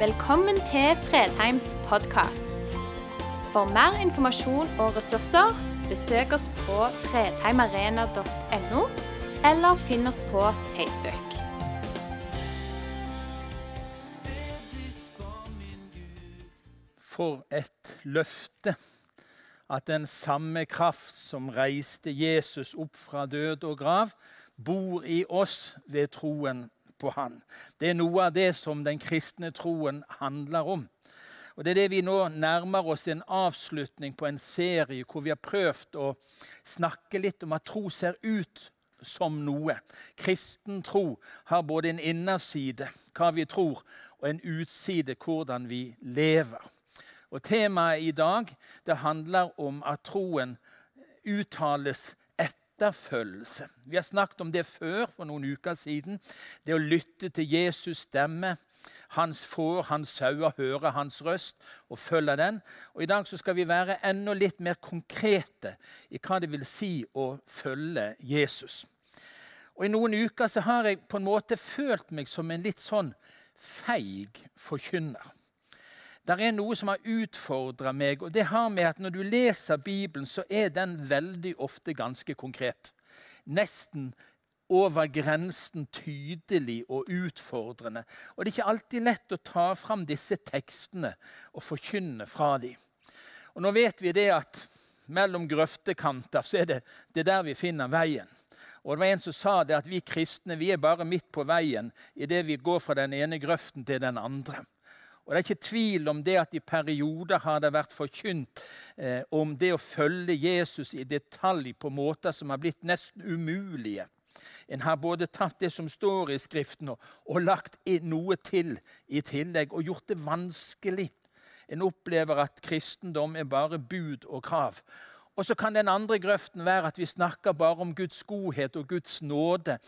Velkommen til Fredheims podkast. For mer informasjon og ressurser, besøk oss på fredheimarena.no, eller finn oss på Facebook. For et løfte at den samme kraft som reiste Jesus opp fra død og grav, bor i oss ved troen på Han. Det er noe av det som den kristne troen handler om. Og Det er det vi nå nærmer oss en avslutning på en serie hvor vi har prøvd å snakke litt om at tro ser ut som noe. Kristen tro har både en innerside, hva vi tror, og en utside, hvordan vi lever. Og Temaet i dag det handler om at troen uttales etterfølgelse. Vi har snakket om det før, for noen uker siden. Det å lytte til Jesus' stemme. Hans får, hans sauer, høre hans røst og følge den. Og I dag skal vi være enda litt mer konkrete i hva det vil si å følge Jesus. Og I noen uker så har jeg på en måte følt meg som en litt sånn feig forkynner. Det er noe som har utfordra meg, og det har med at når du leser Bibelen, så er den veldig ofte ganske konkret. Nesten over grensen tydelig og utfordrende. Og det er ikke alltid lett å ta fram disse tekstene og forkynne fra dem. Og nå vet vi det at mellom grøftekanter så er det, det der vi finner veien. Og det var En som sa det at vi kristne vi er bare midt på veien idet vi går fra den ene grøften til den andre. Og Det er ikke tvil om det at i perioder har det vært forkynt eh, om det å følge Jesus i detalj på måter som har blitt nesten umulige. En har både tatt det som står i Skriften, og, og lagt noe til i tillegg, og gjort det vanskelig. En opplever at kristendom er bare bud og krav. Og så kan den andre grøften være at vi snakker bare om Guds godhet og Guds nåde.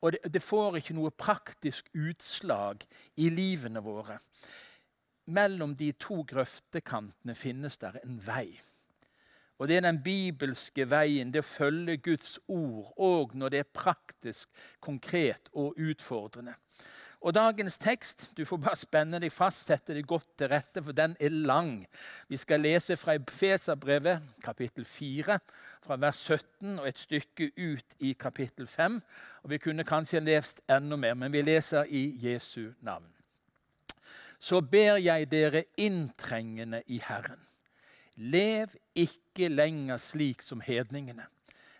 Og det, det får ikke noe praktisk utslag i livene våre mellom de to grøftekantene finnes der en vei. Og Det er den bibelske veien, det å følge Guds ord òg når det er praktisk, konkret og utfordrende. Og Dagens tekst du får bare spenne deg fast, sette deg godt til rette, for den er lang. Vi skal lese fra Feserbrevet, kapittel 4, fra vers 17 og et stykke ut i kapittel 5. Og Vi kunne kanskje lest enda mer, men vi leser i Jesu navn så ber jeg dere inntrengende i Herren. Lev ikke lenger slik som hedningene.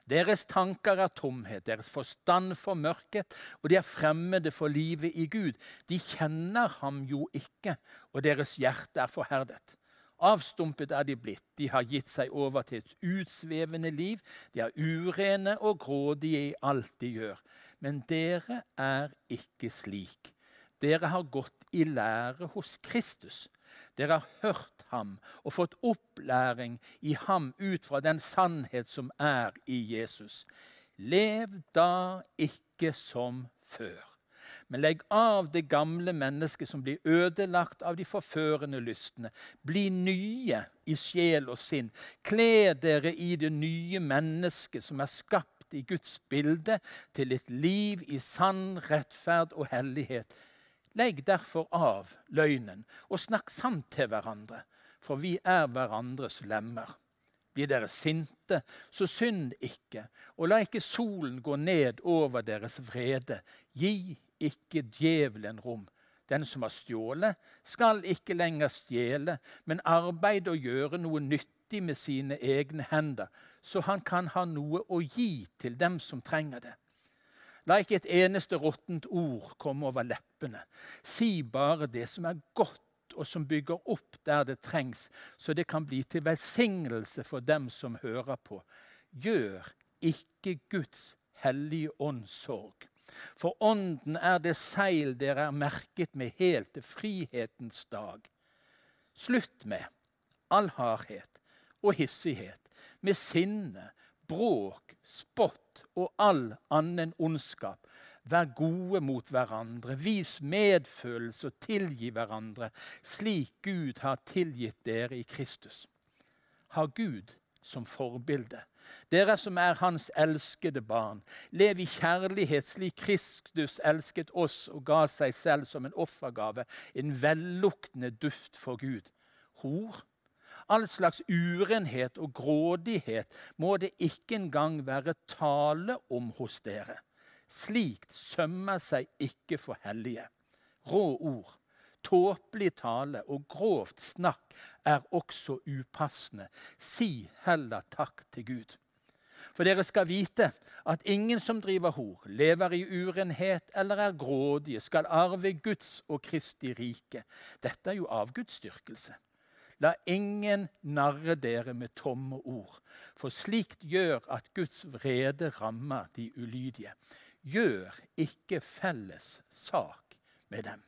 Deres tanker er tomhet, deres forstand for mørket, og de er fremmede for livet i Gud. De kjenner ham jo ikke, og deres hjerte er forherdet. Avstumpet er de blitt, de har gitt seg over til et utsvevende liv. De er urene og grådige i alt de gjør. Men dere er ikke slik. Dere har gått i lære hos Kristus. Dere har hørt ham og fått opplæring i ham ut fra den sannhet som er i Jesus. Lev da ikke som før. Men legg av det gamle mennesket som blir ødelagt av de forførende lystne. Bli nye i sjel og sinn. Kle dere i det nye mennesket som er skapt i Guds bilde, til et liv i sann rettferd og hellighet Legg derfor av løgnen og snakk sant til hverandre, for vi er hverandres lemmer. Blir dere sinte, så synd ikke, og la ikke solen gå ned over deres vrede. Gi ikke djevelen rom. Den som har stjålet, skal ikke lenger stjele, men arbeide og gjøre noe nyttig med sine egne hender, så han kan ha noe å gi til dem som trenger det. La ikke et eneste råttent ord komme over leppene. Si bare det som er godt, og som bygger opp der det trengs, så det kan bli til velsignelse for dem som hører på. Gjør ikke Guds hellige ånd sorg. For ånden er det seil dere er merket med helt til frihetens dag. Slutt med all hardhet og hissighet, med sinne, bråk, spott og all annen ondskap. Vær gode mot hverandre, vis medfølelse og tilgi hverandre, slik Gud har tilgitt dere i Kristus. Ha Gud som forbilde. Dere som er hans elskede barn, lev i kjærlighet slik Kristus elsket oss og ga seg selv som en offergave, en velluktende duft for Gud. Hor, all slags urenhet og grådighet må det ikke engang være tale om hos dere. Slikt sømmer seg ikke for hellige. Rå ord Tåpelig tale og grovt snakk er også upassende. Si heller takk til Gud. For dere skal vite at ingen som driver hor, lever i urenhet eller er grådige, skal arve Guds og Kristi rike. Dette er jo avgudsdyrkelse. La ingen narre dere med tomme ord, for slikt gjør at Guds vrede rammer de ulydige. Gjør ikke felles sak med dem.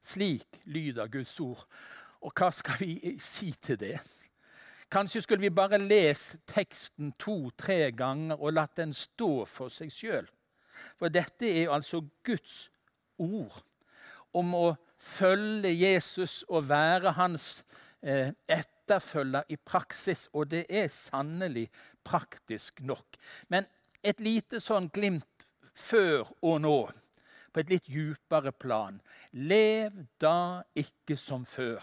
Slik lyder Guds ord. Og hva skal vi si til det? Kanskje skulle vi bare lest teksten to-tre ganger og latt den stå for seg sjøl. For dette er altså Guds ord om å følge Jesus og være hans eh, etterfølger i praksis. Og det er sannelig praktisk nok. Men et lite sånn glimt før og nå på et litt djupere plan. Lev da ikke som før,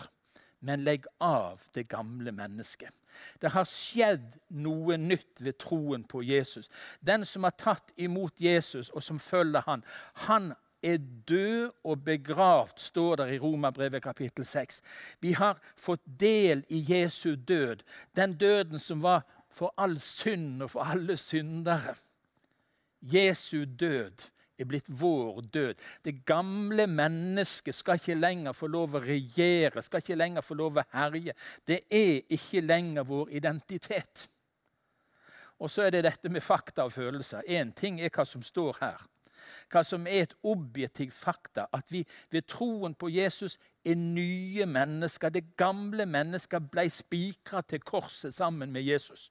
men legg av det gamle mennesket. Det har skjedd noe nytt ved troen på Jesus. Den som har tatt imot Jesus, og som følger han, han er død og begravd, står det i Romerbrevet kapittel 6. Vi har fått del i Jesu død, den døden som var for all synd og for alle syndere. Jesu død er blitt vår død. Det gamle mennesket skal ikke lenger få lov å regjere, skal ikke lenger få lov å herje. Det er ikke lenger vår identitet. Og så er det dette med fakta og følelser. Én ting er hva som står her. Hva som er et objektivt fakta. At vi ved troen på Jesus er nye mennesker. Det gamle mennesket ble spikra til korset sammen med Jesus.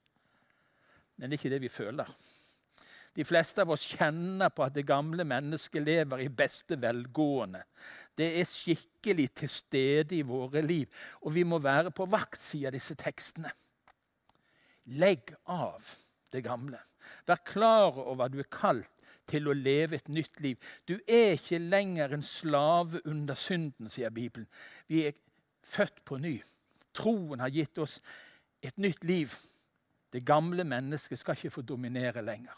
Men det er ikke det vi føler. De fleste av oss kjenner på at det gamle mennesket lever i beste velgående. Det er skikkelig til stede i våre liv, og vi må være på vakt, sier disse tekstene. Legg av det gamle. Vær klar over at du er kalt til å leve et nytt liv. Du er ikke lenger en slave under synden, sier Bibelen. Vi er født på ny. Troen har gitt oss et nytt liv. Det gamle mennesket skal ikke få dominere lenger.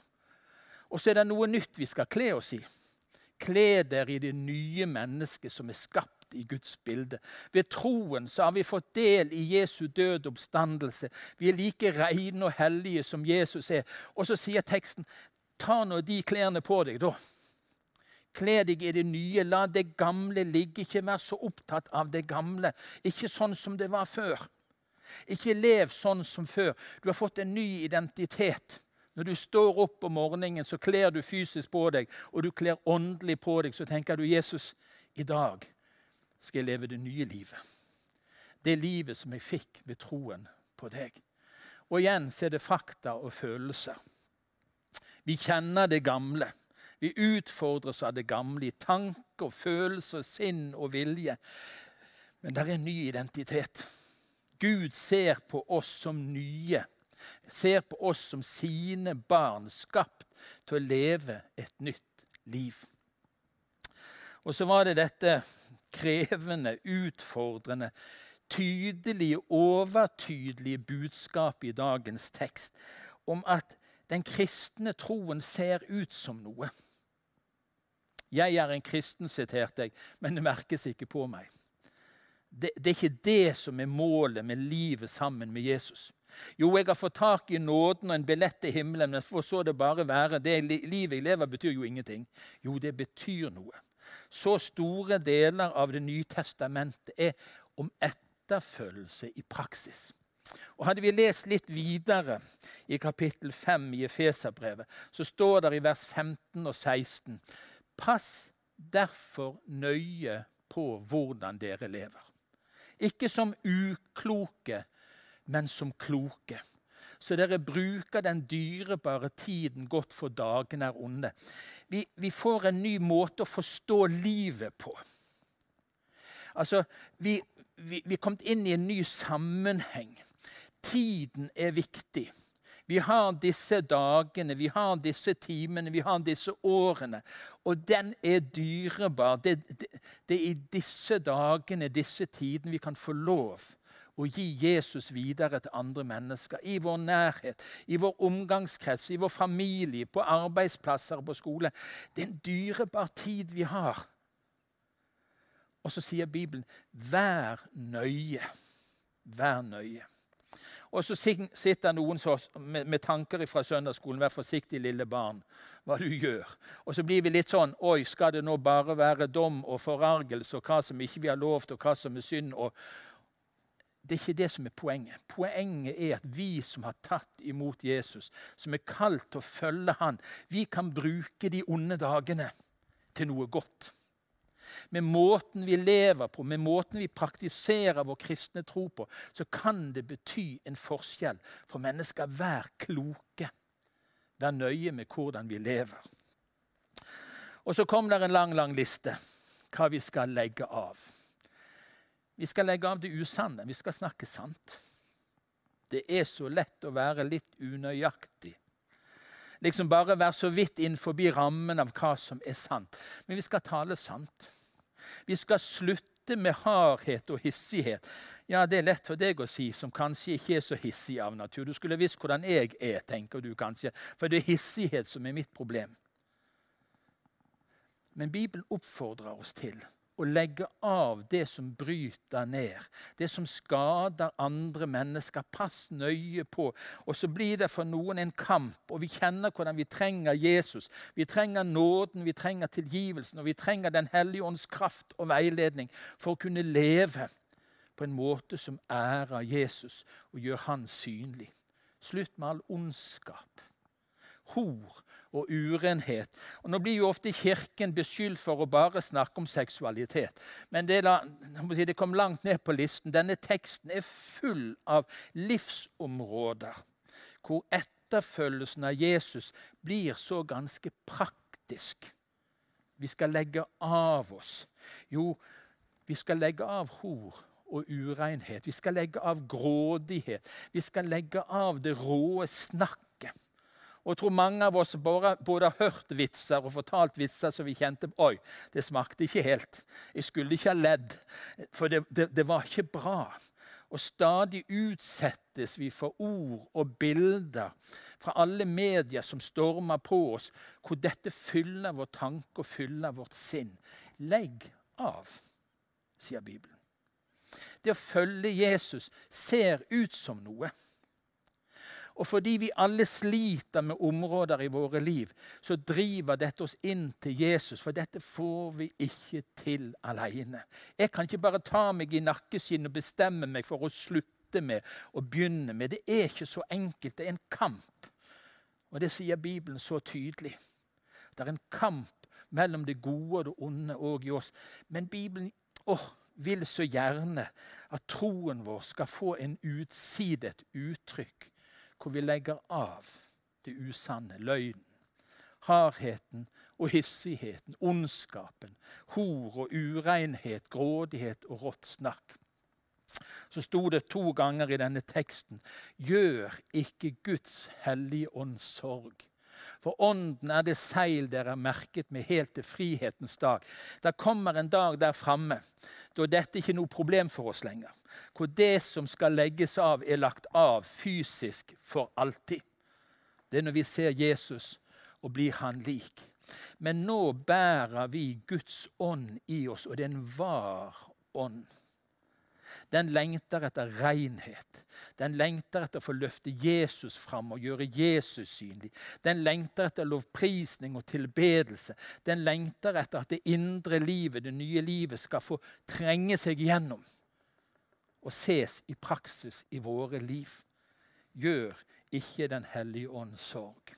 Og så er det noe nytt vi skal kle oss i. Kle dere i det nye mennesket som er skapt i Guds bilde. Ved troen så har vi fått del i Jesu død oppstandelse. Vi er like rene og hellige som Jesus er. Og så sier teksten, ta nå de klærne på deg, da. Kle deg i det nye. La det gamle ligge. Ikke vær så opptatt av det gamle. Ikke sånn som det var før. Ikke lev sånn som før. Du har fått en ny identitet. Når du står opp om morgenen, så kler du fysisk på deg, og du kler åndelig på deg. Så tenker du, 'Jesus, i dag skal jeg leve det nye livet.' Det livet som jeg fikk ved troen på deg. Og igjen så er det fakta og følelser. Vi kjenner det gamle. Vi utfordres av det gamle i tanker, følelser, sinn og vilje. Men det er en ny identitet. Gud ser på oss som nye ser på oss som sine barn, skapt til å leve et nytt liv. Og så var det dette krevende, utfordrende, tydelige, overtydelige budskapet i dagens tekst om at den kristne troen ser ut som noe. Jeg er en kristen, siterte jeg, men det merkes ikke på meg. Det, det, er ikke det som er målet med livet sammen med Jesus. Jo, jeg har fått tak i nåden og en billett til himmelen, men for så det bare være. Det livet jeg lever, betyr jo ingenting. Jo, det betyr noe. Så store deler av Det nye testamentet er om etterfølgelse i praksis. Og Hadde vi lest litt videre i kapittel 5 i Efeserbrevet, så står det i vers 15 og 16.: Pass derfor nøye på hvordan dere lever. Ikke som ukloke, men som kloke. Så dere bruker den dyrebare tiden godt, for dagene er onde. Vi, vi får en ny måte å forstå livet på. Altså, vi, vi, vi er kommet inn i en ny sammenheng. tiden er viktig. Vi har disse dagene, vi har disse timene, vi har disse årene. Og den er dyrebar. Det, det, det er i disse dagene, disse tidene, vi kan få lov å gi Jesus videre til andre mennesker. I vår nærhet, i vår omgangskrets, i vår familie, på arbeidsplasser og på skole. Det er en dyrebar tid vi har. Og så sier Bibelen 'vær nøye'. Vær nøye. Og så sitter noen med, tanker fra søndagsskolen. Vær forsiktig, lille barn, hva du gjør. Og så blir vi litt sånn Oi, skal det nå bare være dom og forargelse og hva som ikke vi har lovt, og hva som er synd? Og det er ikke det som er poenget. Poenget er at vi som har tatt imot Jesus, som er kalt til å følge han, vi kan bruke de onde dagene til noe godt med måten vi lever på, med måten vi praktiserer vår kristne tro på, så kan det bety en forskjell for mennesker. Vær kloke. Vær nøye med hvordan vi lever. Og så kom det en lang, lang liste hva vi skal legge av. Vi skal legge av det usanne. Vi skal snakke sant. Det er så lett å være litt unøyaktig. Liksom bare være så vidt innenfor rammen av hva som er sant. Men vi skal tale sant. Vi skal slutte med hardhet og hissighet. Ja, det er lett for deg å si, som kanskje ikke er så hissig av natur. Du skulle visst hvordan jeg er, tenker du kanskje. For det er hissighet som er mitt problem. Men Bibelen oppfordrer oss til å legge av det som bryter ned, det som skader andre mennesker. Pass nøye på. Og så blir det for noen en kamp, og vi kjenner hvordan vi trenger Jesus. Vi trenger nåden, vi trenger tilgivelsen, og vi trenger Den hellige ånds kraft og veiledning for å kunne leve på en måte som ærer Jesus og gjør Han synlig. Slutt med all ondskap hor og urenhet. Og Nå blir jo ofte Kirken beskyldt for å bare snakke om seksualitet. Men det, la, si, det kom langt ned på listen. Denne teksten er full av livsområder hvor etterfølgelsen av Jesus blir så ganske praktisk. Vi skal legge av oss. Jo, vi skal legge av hor og urenhet. Vi skal legge av grådighet. Vi skal legge av det råe snakk og jeg tror mange av oss både, både, har hørt vitser og fortalt vitser som vi kjente Oi, det smakte ikke helt. Jeg skulle ikke ha ledd, for det, det, det var ikke bra. Og stadig utsettes vi for ord og bilder fra alle medier som stormer på oss, hvor dette fyller vår tanke og fyller vårt sinn. Legg av, sier Bibelen. Det å følge Jesus ser ut som noe. Og fordi vi alle sliter med områder i våre liv, så driver dette oss inn til Jesus. For dette får vi ikke til alene. Jeg kan ikke bare ta meg i nakkeskinnet og bestemme meg for å slutte med og begynne med. Det er ikke så enkelt. Det er en kamp. Og det sier Bibelen så tydelig. Det er en kamp mellom det gode og det onde òg i oss. Men Bibelen åh, vil så gjerne at troen vår skal få en utside, et uttrykk hvor vi legger av det usanne, løgnen, hardheten og hissigheten, ondskapen, hor og urenhet, grådighet og rått snakk. Så sto det to ganger i denne teksten Gjør ikke Guds hellige ånds sorg. For ånden er det seil dere har merket med helt til frihetens dag. Det kommer en dag der framme da dette ikke er noe problem for oss lenger. Hvor det som skal legges av, er lagt av fysisk for alltid. Det er når vi ser Jesus og blir han lik. Men nå bærer vi Guds ånd i oss, og det er en var ånd. Den lengter etter renhet. Den lengter etter å få løfte Jesus fram og gjøre Jesus synlig. Den lengter etter lovprisning og tilbedelse. Den lengter etter at det indre livet, det nye livet, skal få trenge seg gjennom og ses i praksis i våre liv. Gjør ikke Den hellige ånd sorg.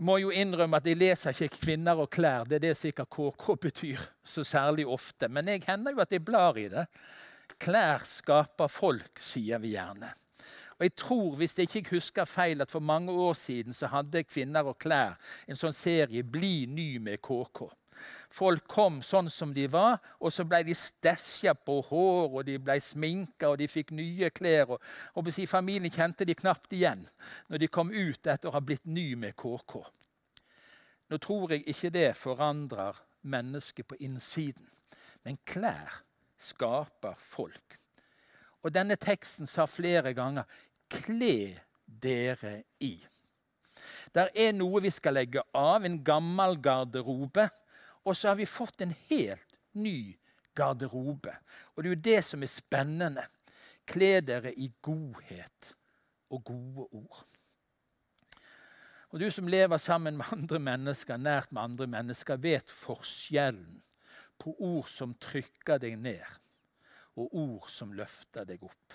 Jeg må jo innrømme at jeg leser ikke 'Kvinner og klær'. Det er det sikkert KK betyr så særlig ofte. Men jeg hender jo at jeg blar i det. Klær skaper folk, sier vi gjerne. Og jeg tror, Hvis jeg ikke husker feil, at for mange år siden så hadde Kvinner og klær en sånn serie 'Bli ny med KK'. Folk kom sånn som de var, og så ble de stæsja på hår, og de ble sminka, og de fikk nye klær. Og, og si, Familien kjente de knapt igjen når de kom ut etter å ha blitt ny med KK. Nå tror jeg ikke det forandrer mennesket på innsiden, men klær skaper folk. Og denne teksten sa flere ganger 'kle dere i'. Der er noe vi skal legge av, en gammel garderobe. Og så har vi fått en helt ny garderobe. Og det er jo det som er spennende. Kle dere i godhet og gode ord. Og du som lever sammen med andre mennesker, nært med andre mennesker, vet forskjellen på ord som trykker deg ned, og ord som løfter deg opp.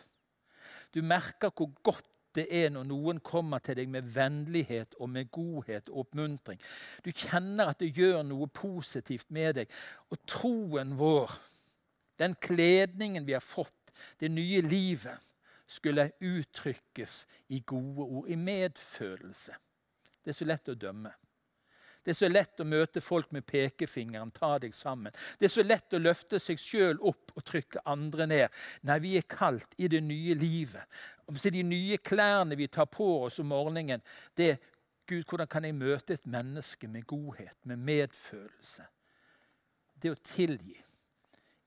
Du merker hvor godt det er når noen kommer til deg med vennlighet og med godhet og oppmuntring. Du kjenner at det gjør noe positivt med deg. Og troen vår, den kledningen vi har fått, det nye livet, skulle uttrykkes i gode ord, i medfølelse. Det er så lett å dømme. Det er så lett å møte folk med pekefingeren. Ta deg sammen. Det er så lett å løfte seg sjøl opp og trykke andre ned. Nei, vi er kalt i det nye livet. Så de nye klærne vi tar på oss om morgenen, det er Gud, hvordan kan jeg møte et menneske med godhet, med medfølelse? Det å tilgi.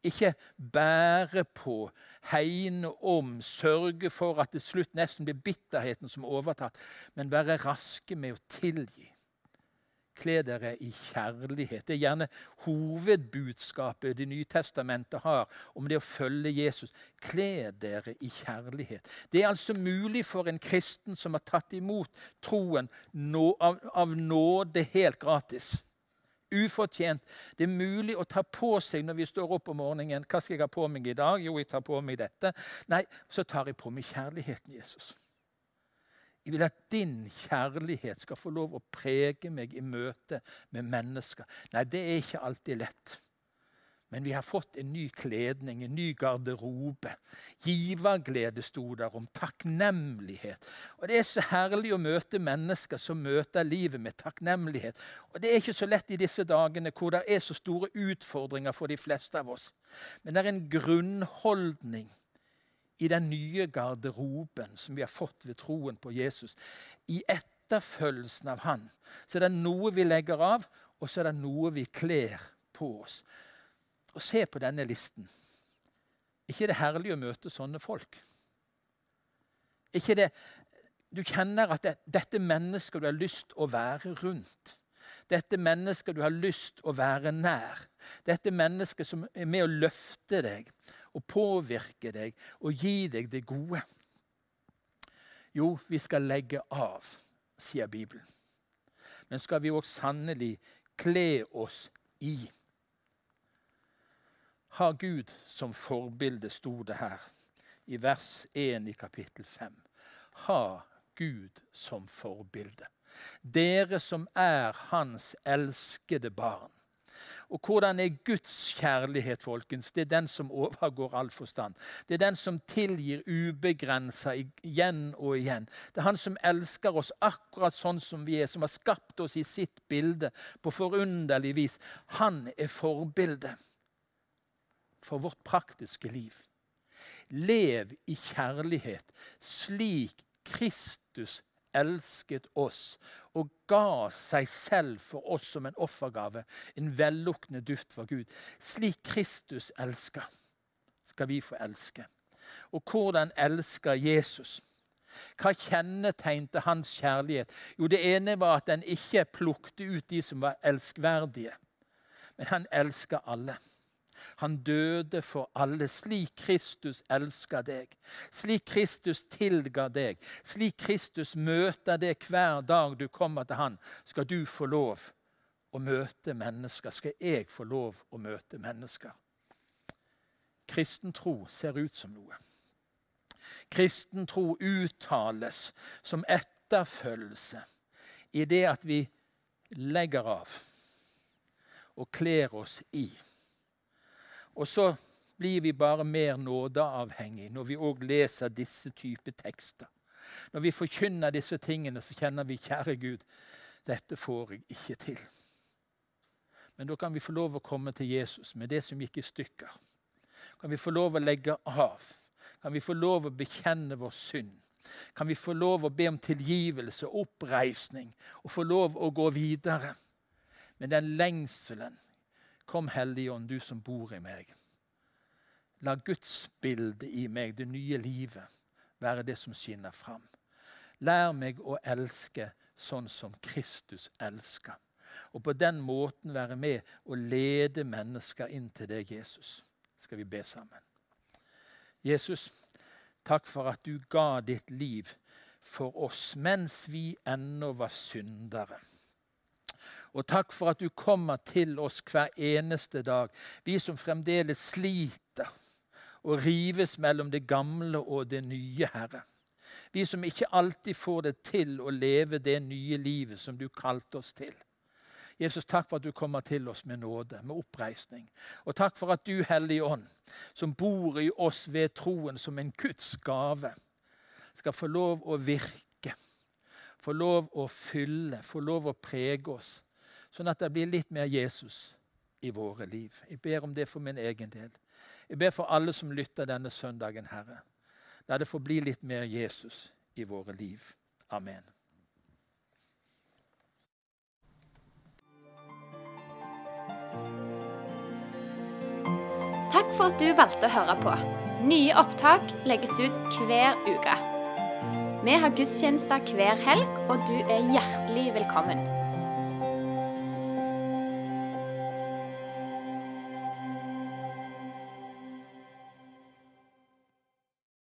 Ikke bære på, hegne om, sørge for at til slutt nesten blir bitterheten som overtatt, men være raske med å tilgi. Kle dere i kjærlighet. Det er gjerne hovedbudskapet Det nye testamentet har om det å følge Jesus. Kle dere i kjærlighet. Det er altså mulig for en kristen som har tatt imot troen av, nåde helt gratis. Ufortjent. Det er mulig å ta på seg når vi står opp om morgenen. Hva skal jeg ha på meg i dag? Jo, jeg tar på meg dette. Nei, så tar jeg på meg kjærligheten, Jesus. Jeg vil at din kjærlighet skal få lov å prege meg i møte med mennesker. Nei, det er ikke alltid lett. Men vi har fått en ny kledning, en ny garderobe. Giverglede sto der om takknemlighet. Og Det er så herlig å møte mennesker som møter livet med takknemlighet. Og Det er ikke så lett i disse dagene hvor det er så store utfordringer for de fleste av oss. Men det er en grunnholdning i den nye garderoben som vi har fått ved troen på Jesus. I etterfølgelsen av Han så er det noe vi legger av, og så er det noe vi kler på oss. Og Se på denne listen. ikke er det herlig å møte sånne folk? ikke det, Du kjenner at det, dette mennesket du har lyst å være rundt. Dette mennesket du har lyst å være nær. Dette mennesket som er med å løfte deg og påvirke deg og gi deg det gode? Jo, vi skal legge av, sier Bibelen. Men skal vi òg sannelig kle oss i? Ha Gud som forbilde, sto det her i vers 1 i kapittel 5. Ha Gud som forbilde. Dere som er Hans elskede barn. Og hvordan er Guds kjærlighet, folkens? Det er den som overgår all forstand. Det er den som tilgir ubegrensa igjen og igjen. Det er han som elsker oss akkurat sånn som vi er, som har skapt oss i sitt bilde på forunderlig vis. Han er forbildet for vårt praktiske liv. Lev i kjærlighet slik Kristus elsket oss og ga seg selv for oss som en offergave, en velluktende duft for Gud. Slik Kristus elsker, skal vi få elske. Og hvordan elsker Jesus? Hva kjennetegnte hans kjærlighet? Jo, Det ene var at den ikke plukte ut de som var elskverdige, men han elsker alle. Han døde for alle, slik Kristus elsker deg. Slik Kristus tilga deg. Slik Kristus møter deg hver dag du kommer til Han, skal du få lov å møte mennesker. Skal jeg få lov å møte mennesker? Kristen tro ser ut som noe. Kristen tro uttales som etterfølgelse i det at vi legger av og kler oss i. Og så blir vi bare mer nådeavhengig når vi òg leser disse typer tekster. Når vi forkynner disse tingene, så kjenner vi, kjære Gud, dette får jeg ikke til. Men da kan vi få lov å komme til Jesus med det som gikk i stykker. Kan vi få lov å legge av? Kan vi få lov å bekjenne vår synd? Kan vi få lov å be om tilgivelse og oppreisning og få lov å gå videre? med den lengselen Kom, Hellige Ånd, du som bor i meg. La Guds bilde i meg, det nye livet, være det som skinner fram. Lær meg å elske sånn som Kristus elsker. Og på den måten være med og lede mennesker inn til deg, Jesus. Skal vi be sammen. Jesus, takk for at du ga ditt liv for oss mens vi ennå var syndere. Og takk for at du kommer til oss hver eneste dag, vi som fremdeles sliter og rives mellom det gamle og det nye, Herre. Vi som ikke alltid får det til å leve det nye livet som du kalte oss til. Jesus, takk for at du kommer til oss med nåde, med oppreisning. Og takk for at du, Hellige Ånd, som bor i oss ved troen som en Guds gave, skal få lov å virke, få lov å fylle, få lov å prege oss sånn at det blir litt mer Jesus i våre liv. Jeg ber om det for min egen del. Jeg ber for alle som lytter denne søndagen, Herre. La det få bli litt mer Jesus i våre liv. Amen. Takk for at du valgte å høre på. Nye opptak legges ut hver uke. Vi har gudstjenester hver helg, og du er hjertelig velkommen.